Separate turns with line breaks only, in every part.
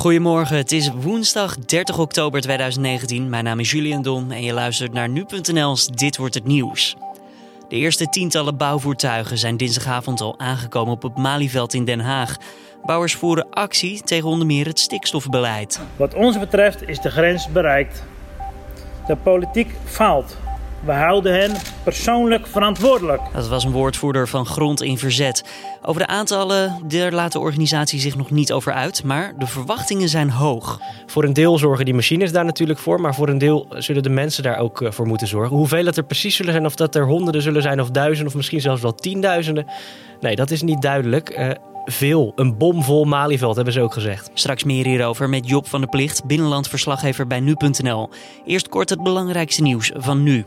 Goedemorgen, het is woensdag 30 oktober 2019. Mijn naam is Julian Dom en je luistert naar nu.nl's Dit wordt het nieuws. De eerste tientallen bouwvoertuigen zijn dinsdagavond al aangekomen op het Malieveld in Den Haag. Bouwers voeren actie tegen onder meer het stikstofbeleid.
Wat ons betreft is de grens bereikt. De politiek faalt. We houden hen persoonlijk verantwoordelijk.
Dat was een woordvoerder van Grond in Verzet. Over de aantallen, daar laat de organisatie zich nog niet over uit, maar de verwachtingen zijn hoog.
Voor een deel zorgen die machines daar natuurlijk voor, maar voor een deel zullen de mensen daar ook eh, voor moeten zorgen. Hoeveel het er precies zullen zijn, of dat er honderden zullen zijn, of duizenden, of misschien zelfs wel tienduizenden. Nee, dat is niet duidelijk. Uh, veel. Een bomvol Malieveld, hebben ze ook gezegd.
Straks meer hierover met Job van der Plicht, binnenlandverslaggever bij nu.nl. Eerst kort het belangrijkste nieuws van nu.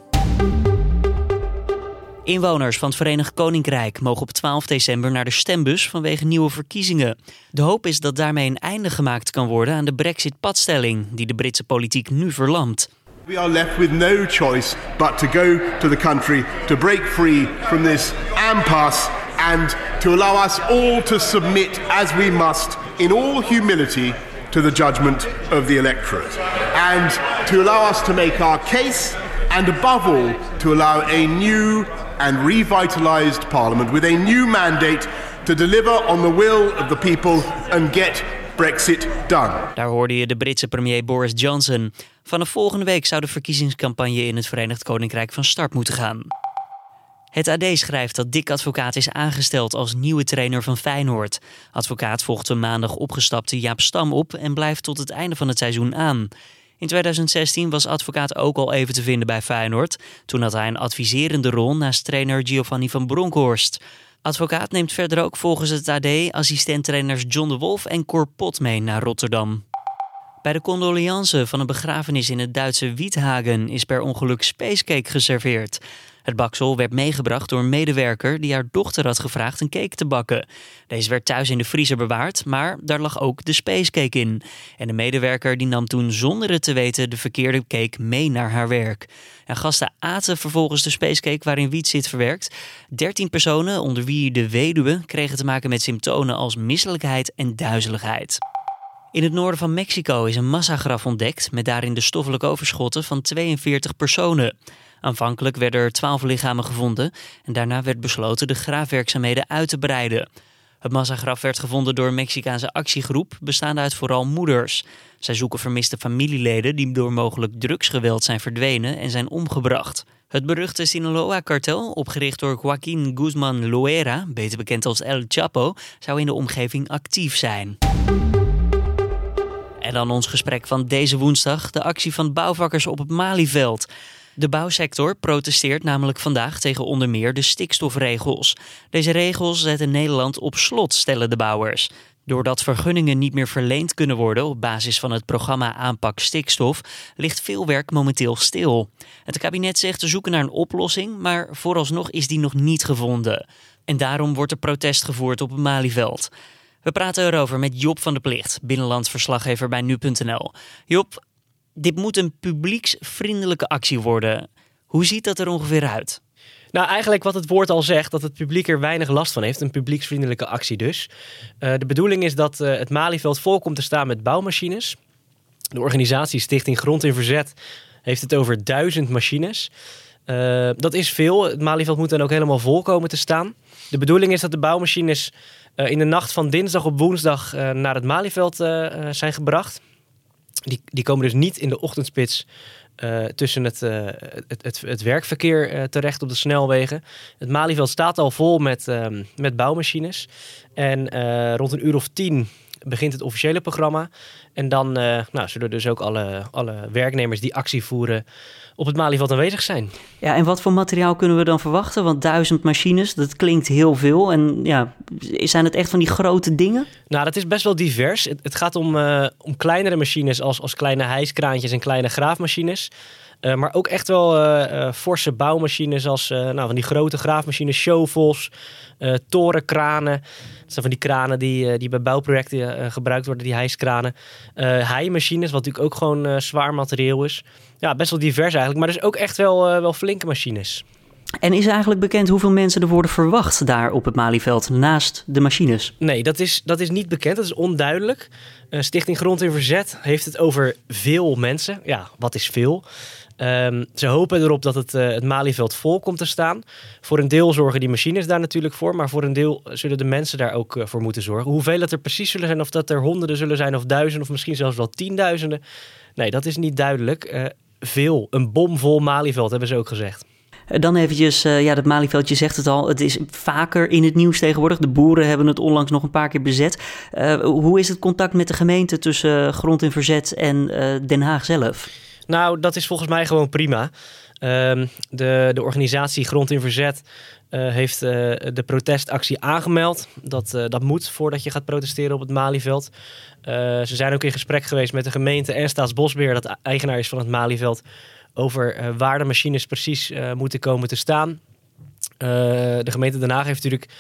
Inwoners van het Verenigd Koninkrijk mogen op 12 december naar de stembus vanwege nieuwe verkiezingen. De hoop is dat daarmee een einde gemaakt kan worden aan de Brexit-padstelling die de Britse politiek nu verlamt.
We are left with no choice but to go to the country to break free from this impasse and to allow us all to submit as we must in all humility to the judgment of the electorate and to allow us to make our case and above all to allow a new and revitalized parliament with a new mandate to deliver on the will of the people and get Brexit done.
Daar hoorde je de Britse premier Boris Johnson. Vanaf volgende week zou de verkiezingscampagne in het Verenigd Koninkrijk van start moeten gaan. Het AD schrijft dat Dick Advocaat is aangesteld als nieuwe trainer van Feyenoord. Advocaat volgt een maandag opgestapte Jaap Stam op en blijft tot het einde van het seizoen aan. In 2016 was advocaat ook al even te vinden bij Feyenoord. Toen had hij een adviserende rol naast trainer Giovanni van Bronckhorst. Advocaat neemt verder ook volgens het AD assistenttrainers John de Wolf en Cor Pot mee naar Rotterdam. Bij de condoleance van een begrafenis in het Duitse Wiethagen is per ongeluk spacecake geserveerd. Het baksel werd meegebracht door een medewerker die haar dochter had gevraagd een cake te bakken. Deze werd thuis in de vriezer bewaard, maar daar lag ook de spacecake in. En de medewerker die nam toen zonder het te weten de verkeerde cake mee naar haar werk. En gasten aten vervolgens de spacecake waarin wiet zit verwerkt. 13 personen, onder wie de weduwe, kregen te maken met symptomen als misselijkheid en duizeligheid. In het noorden van Mexico is een massagraf ontdekt met daarin de stoffelijke overschotten van 42 personen. Aanvankelijk werden er 12 lichamen gevonden en daarna werd besloten de graafwerkzaamheden uit te breiden. Het massagraf werd gevonden door een Mexicaanse actiegroep bestaande uit vooral moeders. Zij zoeken vermiste familieleden die door mogelijk drugsgeweld zijn verdwenen en zijn omgebracht. Het beruchte Sinaloa-kartel, opgericht door Joaquín Guzman Loera, beter bekend als El Chapo, zou in de omgeving actief zijn. En dan ons gesprek van deze woensdag, de actie van bouwvakkers op het Malieveld. De bouwsector protesteert namelijk vandaag tegen onder meer de stikstofregels. Deze regels zetten Nederland op slot, stellen de bouwers. Doordat vergunningen niet meer verleend kunnen worden op basis van het programma Aanpak Stikstof, ligt veel werk momenteel stil. Het kabinet zegt te zoeken naar een oplossing, maar vooralsnog is die nog niet gevonden. En daarom wordt er protest gevoerd op het Malieveld. We praten erover met Job van der Plicht, binnenlandsverslaggever bij nu.nl. Job, dit moet een publieksvriendelijke actie worden. Hoe ziet dat er ongeveer uit?
Nou, eigenlijk wat het woord al zegt, dat het publiek er weinig last van heeft. Een publieksvriendelijke actie dus. Uh, de bedoeling is dat uh, het Malieveld vol komt te staan met bouwmachines. De organisatie Stichting Grond in Verzet heeft het over duizend machines. Uh, dat is veel. Het Malieveld moet dan ook helemaal vol komen te staan. De bedoeling is dat de bouwmachines in de nacht van dinsdag op woensdag naar het Malieveld zijn gebracht. Die, die komen dus niet in de ochtendspits uh, tussen het, uh, het, het, het, werkverkeer uh, terecht op de snelwegen. Het Malieveld staat al vol met, um, met bouwmachines. En rond een uur of tien begint het officiële programma. En dan nou, zullen dus ook alle, alle werknemers die actie voeren op het Malieveld aanwezig zijn.
Ja, en wat voor materiaal kunnen we dan verwachten? Want duizend machines, dat klinkt heel veel. En ja, zijn het echt van die grote dingen?
Nou, dat is best wel divers. Het, het gaat om, uh, om kleinere machines als, als kleine hijskraantjes en kleine graafmachines. Uh, maar ook echt wel uh, forse bouwmachines als nou, van die grote graafmachines, shovels, torenkranen. Dat zijn van die kranen die, die bij bouwprojecten gebruikt worden, die hijskranen. heimachines, wat natuurlijk ook gewoon zwaar materieel is ja, best wel divers eigenlijk. Maar dus ook echt wel, wel flinke machines.
En is eigenlijk bekend hoeveel mensen er worden verwacht daar op het Malieveld naast de machines?
Nee, dat is, dat is niet bekend. Dat is onduidelijk. Stichting Grond in Verzet heeft het over veel mensen. Ja, wat is veel? Um, ze hopen erop dat het, uh, het Malieveld vol komt te staan. Voor een deel zorgen die machines daar natuurlijk voor, maar voor een deel zullen de mensen daar ook uh, voor moeten zorgen. Hoeveel het er precies zullen zijn, of dat er honderden zullen zijn, of duizenden, of misschien zelfs wel tienduizenden. Nee, dat is niet duidelijk. Uh, veel, een bomvol Malieveld hebben ze ook gezegd.
Dan eventjes, ja, dat Malieveld, je zegt het al, het is vaker in het nieuws tegenwoordig. De boeren hebben het onlangs nog een paar keer bezet. Hoe is het contact met de gemeente tussen Grond in Verzet en Den Haag zelf?
Nou, dat is volgens mij gewoon prima. Um, de, de organisatie Grond in Verzet uh, heeft uh, de protestactie aangemeld. Dat, uh, dat moet voordat je gaat protesteren op het Malieveld. ze zijn ook in gesprek geweest met de gemeente en Staatsbosbeheer, dat eigenaar is van het Malieveld, over waar de machines precies moeten komen te staan. de gemeente Den Haag heeft natuurlijk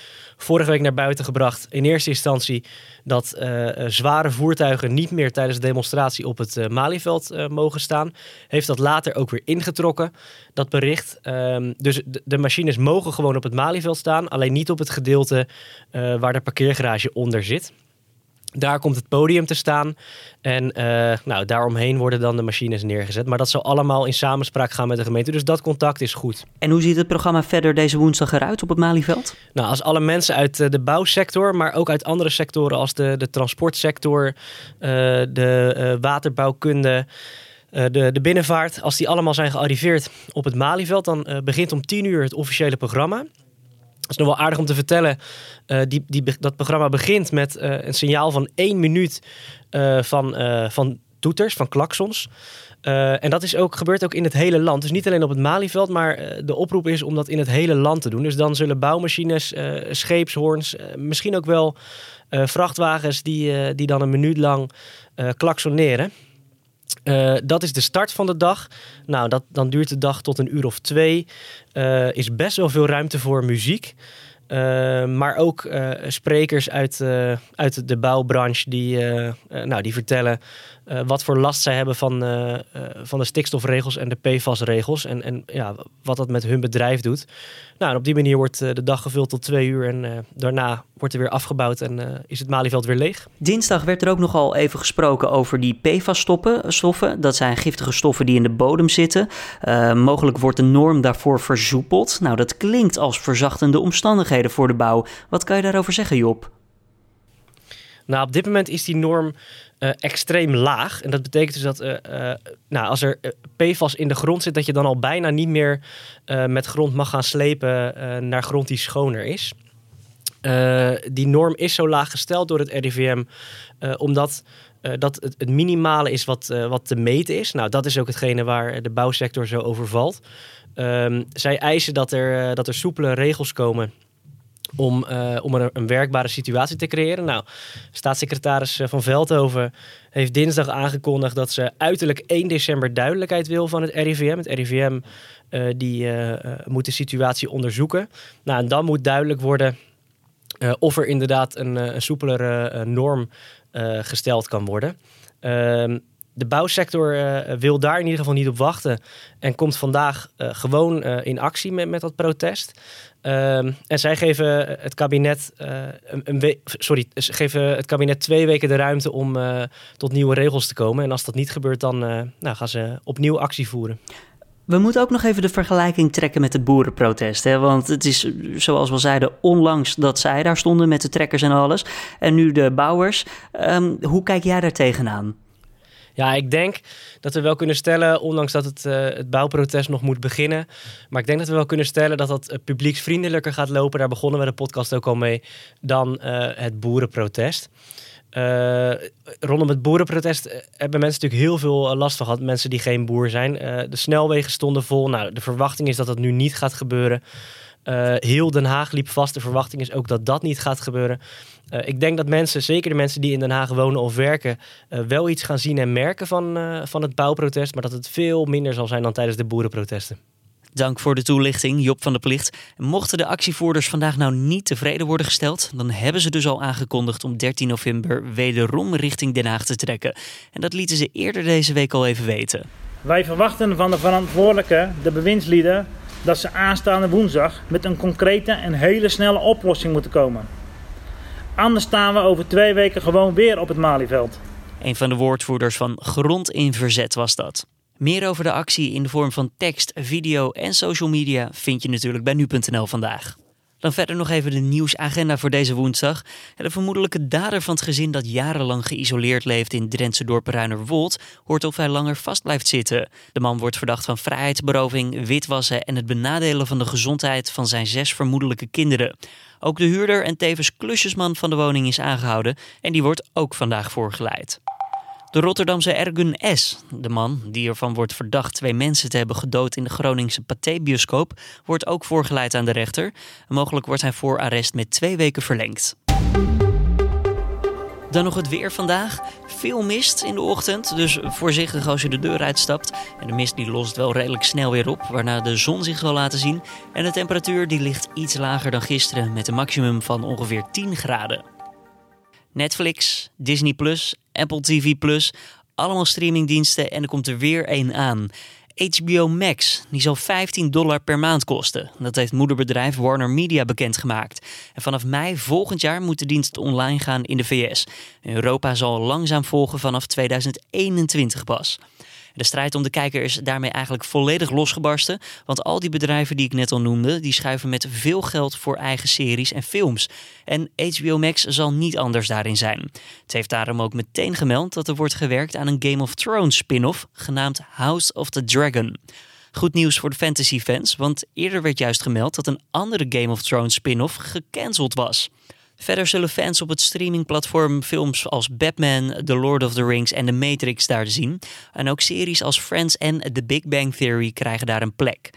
vorige week naar buiten gebracht. In eerste instantie dat uh, zware voertuigen niet meer tijdens de demonstratie op het uh, Malieveld mogen staan. Heeft dat later ook weer ingetrokken, dat bericht. Um, dus de, de, machines mogen gewoon op het Malieveld staan, alleen niet op het gedeelte waar de parkeergarage onder zit. Daar komt het podium te staan. En uh, nou, daaromheen worden dan de machines neergezet. Maar dat zal allemaal in samenspraak gaan met de gemeente. Dus dat contact is goed.
En hoe ziet het programma verder deze woensdag eruit op het Malieveld?
Nou, als alle mensen uit de bouwsector, maar ook uit andere sectoren als de, de transportsector, uh, de uh, waterbouwkunde. De, de, binnenvaart, als die allemaal zijn gearriveerd op het Malieveld, dan begint om 10 uur het officiële programma. Dat is nog wel aardig om te vertellen. Uh, die, die, dat programma begint met uh, een signaal van één minuut uh, van, van toeters, van klaksons. en dat is ook, gebeurt ook in het hele land. Dus niet alleen op het Malieveld, maar de oproep is om dat in het hele land te doen. Dus dan zullen bouwmachines, scheepshoorns, misschien ook wel vrachtwagens die, die dan een minuut lang klaksoneren. Uh, dat is de start van de dag. Nou, dat, dan duurt de dag tot een uur of twee. Uh, is best wel veel ruimte voor muziek. Uh, maar ook sprekers uit, uit de bouwbranche die, nou, die vertellen wat voor last zij hebben van, van de stikstofregels en de PFAS-regels. En, en ja, wat dat met hun bedrijf doet. Nou, en op die manier wordt de dag gevuld tot twee uur. En daarna wordt er weer afgebouwd en is het Malieveld weer leeg.
Dinsdag werd er ook nogal even gesproken over die PFAS-stoffen. Dat zijn giftige stoffen die in de bodem zitten. Uh, mogelijk wordt de norm daarvoor versoepeld. Nou, dat klinkt als verzachtende omstandigheden voor de bouw. Wat kan je daarover zeggen, Job?
Nou, op dit moment is die norm uh, extreem laag. En dat betekent dus dat uh, uh, nou, als er PFAS in de grond zit, dat je dan al bijna niet meer met grond mag gaan slepen naar grond die schoner is. Uh, die norm is zo laag gesteld door het RIVM, uh, omdat uh, dat het, minimale is wat, wat te meten is. Nou, dat is ook hetgene waar de bouwsector zo over valt. Um, zij eisen dat er, dat er soepele regels komen om, om een, werkbare situatie te creëren. Nou, staatssecretaris Van Veldhoven heeft dinsdag aangekondigd dat ze uiterlijk 1 december duidelijkheid wil van het RIVM. Het RIVM die, moet de situatie onderzoeken. Nou, en dan moet duidelijk worden of er inderdaad een, een soepelere uh, norm uh, gesteld kan worden. Ehm, de bouwsector wil daar in ieder geval niet op wachten en komt vandaag gewoon in actie met, met dat protest. Um, en zij geven het kabinet een, een sorry, geven het kabinet twee weken de ruimte om tot nieuwe regels te komen. En als dat niet gebeurt, dan nou, gaan ze opnieuw actie voeren.
We moeten ook nog even de vergelijking trekken met het boerenprotest. Hè? Want het is, zoals we zeiden, onlangs dat zij daar stonden met de trekkers en alles. En nu de bouwers. Um, hoe kijk jij daar tegenaan?
Ja, ik denk dat we wel kunnen stellen, ondanks dat het, uh, het bouwprotest nog moet beginnen. Maar ik denk dat we wel kunnen stellen dat dat publieksvriendelijker gaat lopen. Daar begonnen we de podcast ook al mee. Dan uh, het boerenprotest. Uh, rondom het boerenprotest eh, hebben mensen natuurlijk heel veel eh, last van gehad. Mensen die geen boer zijn. De snelwegen stonden vol. Nou, de verwachting is dat dat nu niet gaat gebeuren. Heel Den Haag liep vast. De verwachting is ook dat dat niet gaat gebeuren. ik denk dat mensen, zeker de mensen die in Den Haag wonen of werken, wel iets gaan zien en merken van, van het bouwprotest. Maar dat het veel minder zal zijn dan tijdens de boerenprotesten.
Dank voor de toelichting, Job van de Plicht. Mochten de actievoerders vandaag nou niet tevreden worden gesteld, dan hebben ze dus al aangekondigd om 13 november wederom richting Den Haag te trekken. En dat lieten ze eerder deze week al even weten.
Wij verwachten van de verantwoordelijke, de bewindslieden, dat ze aanstaande woensdag met een concrete en hele snelle oplossing moeten komen. Anders staan we over twee weken gewoon weer op het Malieveld.
Een van de woordvoerders van Grond in Verzet was dat. Meer over de actie in de vorm van tekst, video en social media vind je natuurlijk bij nu.nl vandaag. Dan verder nog even de nieuwsagenda voor deze woensdag. De vermoedelijke dader van het gezin dat jarenlang geïsoleerd leeft in Drentse dorp Ruinerwold hoort of hij langer vast blijft zitten. De man wordt verdacht van vrijheidsberoving, witwassen en het benadelen van de gezondheid van zijn zes vermoedelijke kinderen. Ook de huurder en tevens klusjesman van de woning is aangehouden en die wordt ook vandaag voorgeleid. De Rotterdamse Ergun S., de man die ervan wordt verdacht twee mensen te hebben gedood in de Groningse Pathé-bioscoop, wordt ook voorgeleid aan de rechter. mogelijk wordt hij voor arrest met twee weken verlengd. Dan nog het weer vandaag. Veel mist in de ochtend, dus voorzichtig als je de deur uitstapt. En de mist die lost wel redelijk snel weer op, waarna de zon zich zal laten zien. En de temperatuur die ligt iets lager dan gisteren met een maximum van ongeveer 10 graden. Netflix, Disney Plus, Apple TV Plus, allemaal streamingdiensten en er komt er weer één aan. HBO Max, die zal 15 dollar per maand kosten. Dat heeft moederbedrijf Warner Media bekendgemaakt. En vanaf mei volgend jaar moet de dienst online gaan in de VS. Europa zal langzaam volgen vanaf 2021 pas. De strijd om de kijker is daarmee eigenlijk volledig losgebarsten. Want al die bedrijven die ik net al noemde, die schuiven met veel geld voor eigen series en films. En HBO Max zal niet anders daarin zijn. Het heeft daarom ook meteen gemeld dat er wordt gewerkt aan een Game of Thrones spin-off genaamd House of the Dragon. Goed nieuws voor de fantasy fans, want eerder werd juist gemeld dat een andere Game of Thrones spin-off gecanceld was. Verder zullen fans op het streamingplatform films als Batman, The Lord of the Rings en The Matrix daar zien. En ook series als Friends en The Big Bang Theory krijgen daar een plek.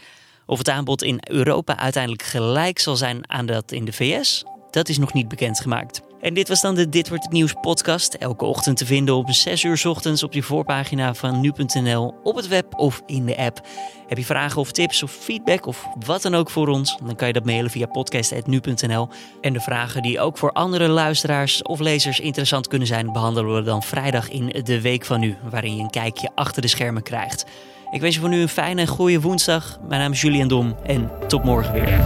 Of het aanbod in Europa uiteindelijk gelijk zal zijn aan dat in de VS, dat is nog niet bekendgemaakt. En dit was dan de Dit Wordt Het Nieuws podcast. Elke ochtend te vinden om 6 uur ochtends op je voorpagina van nu.nl, op het web of in de app. Heb je vragen of tips of feedback of wat dan ook voor ons? Dan kan je dat mailen via podcast.nu.nl. En de vragen die ook voor andere luisteraars of lezers interessant kunnen zijn, behandelen we dan vrijdag in de Week van Nu, waarin je een kijkje achter de schermen krijgt. Ik wens je voor nu een fijne en goede woensdag. Mijn naam is Julian Dom en tot morgen weer.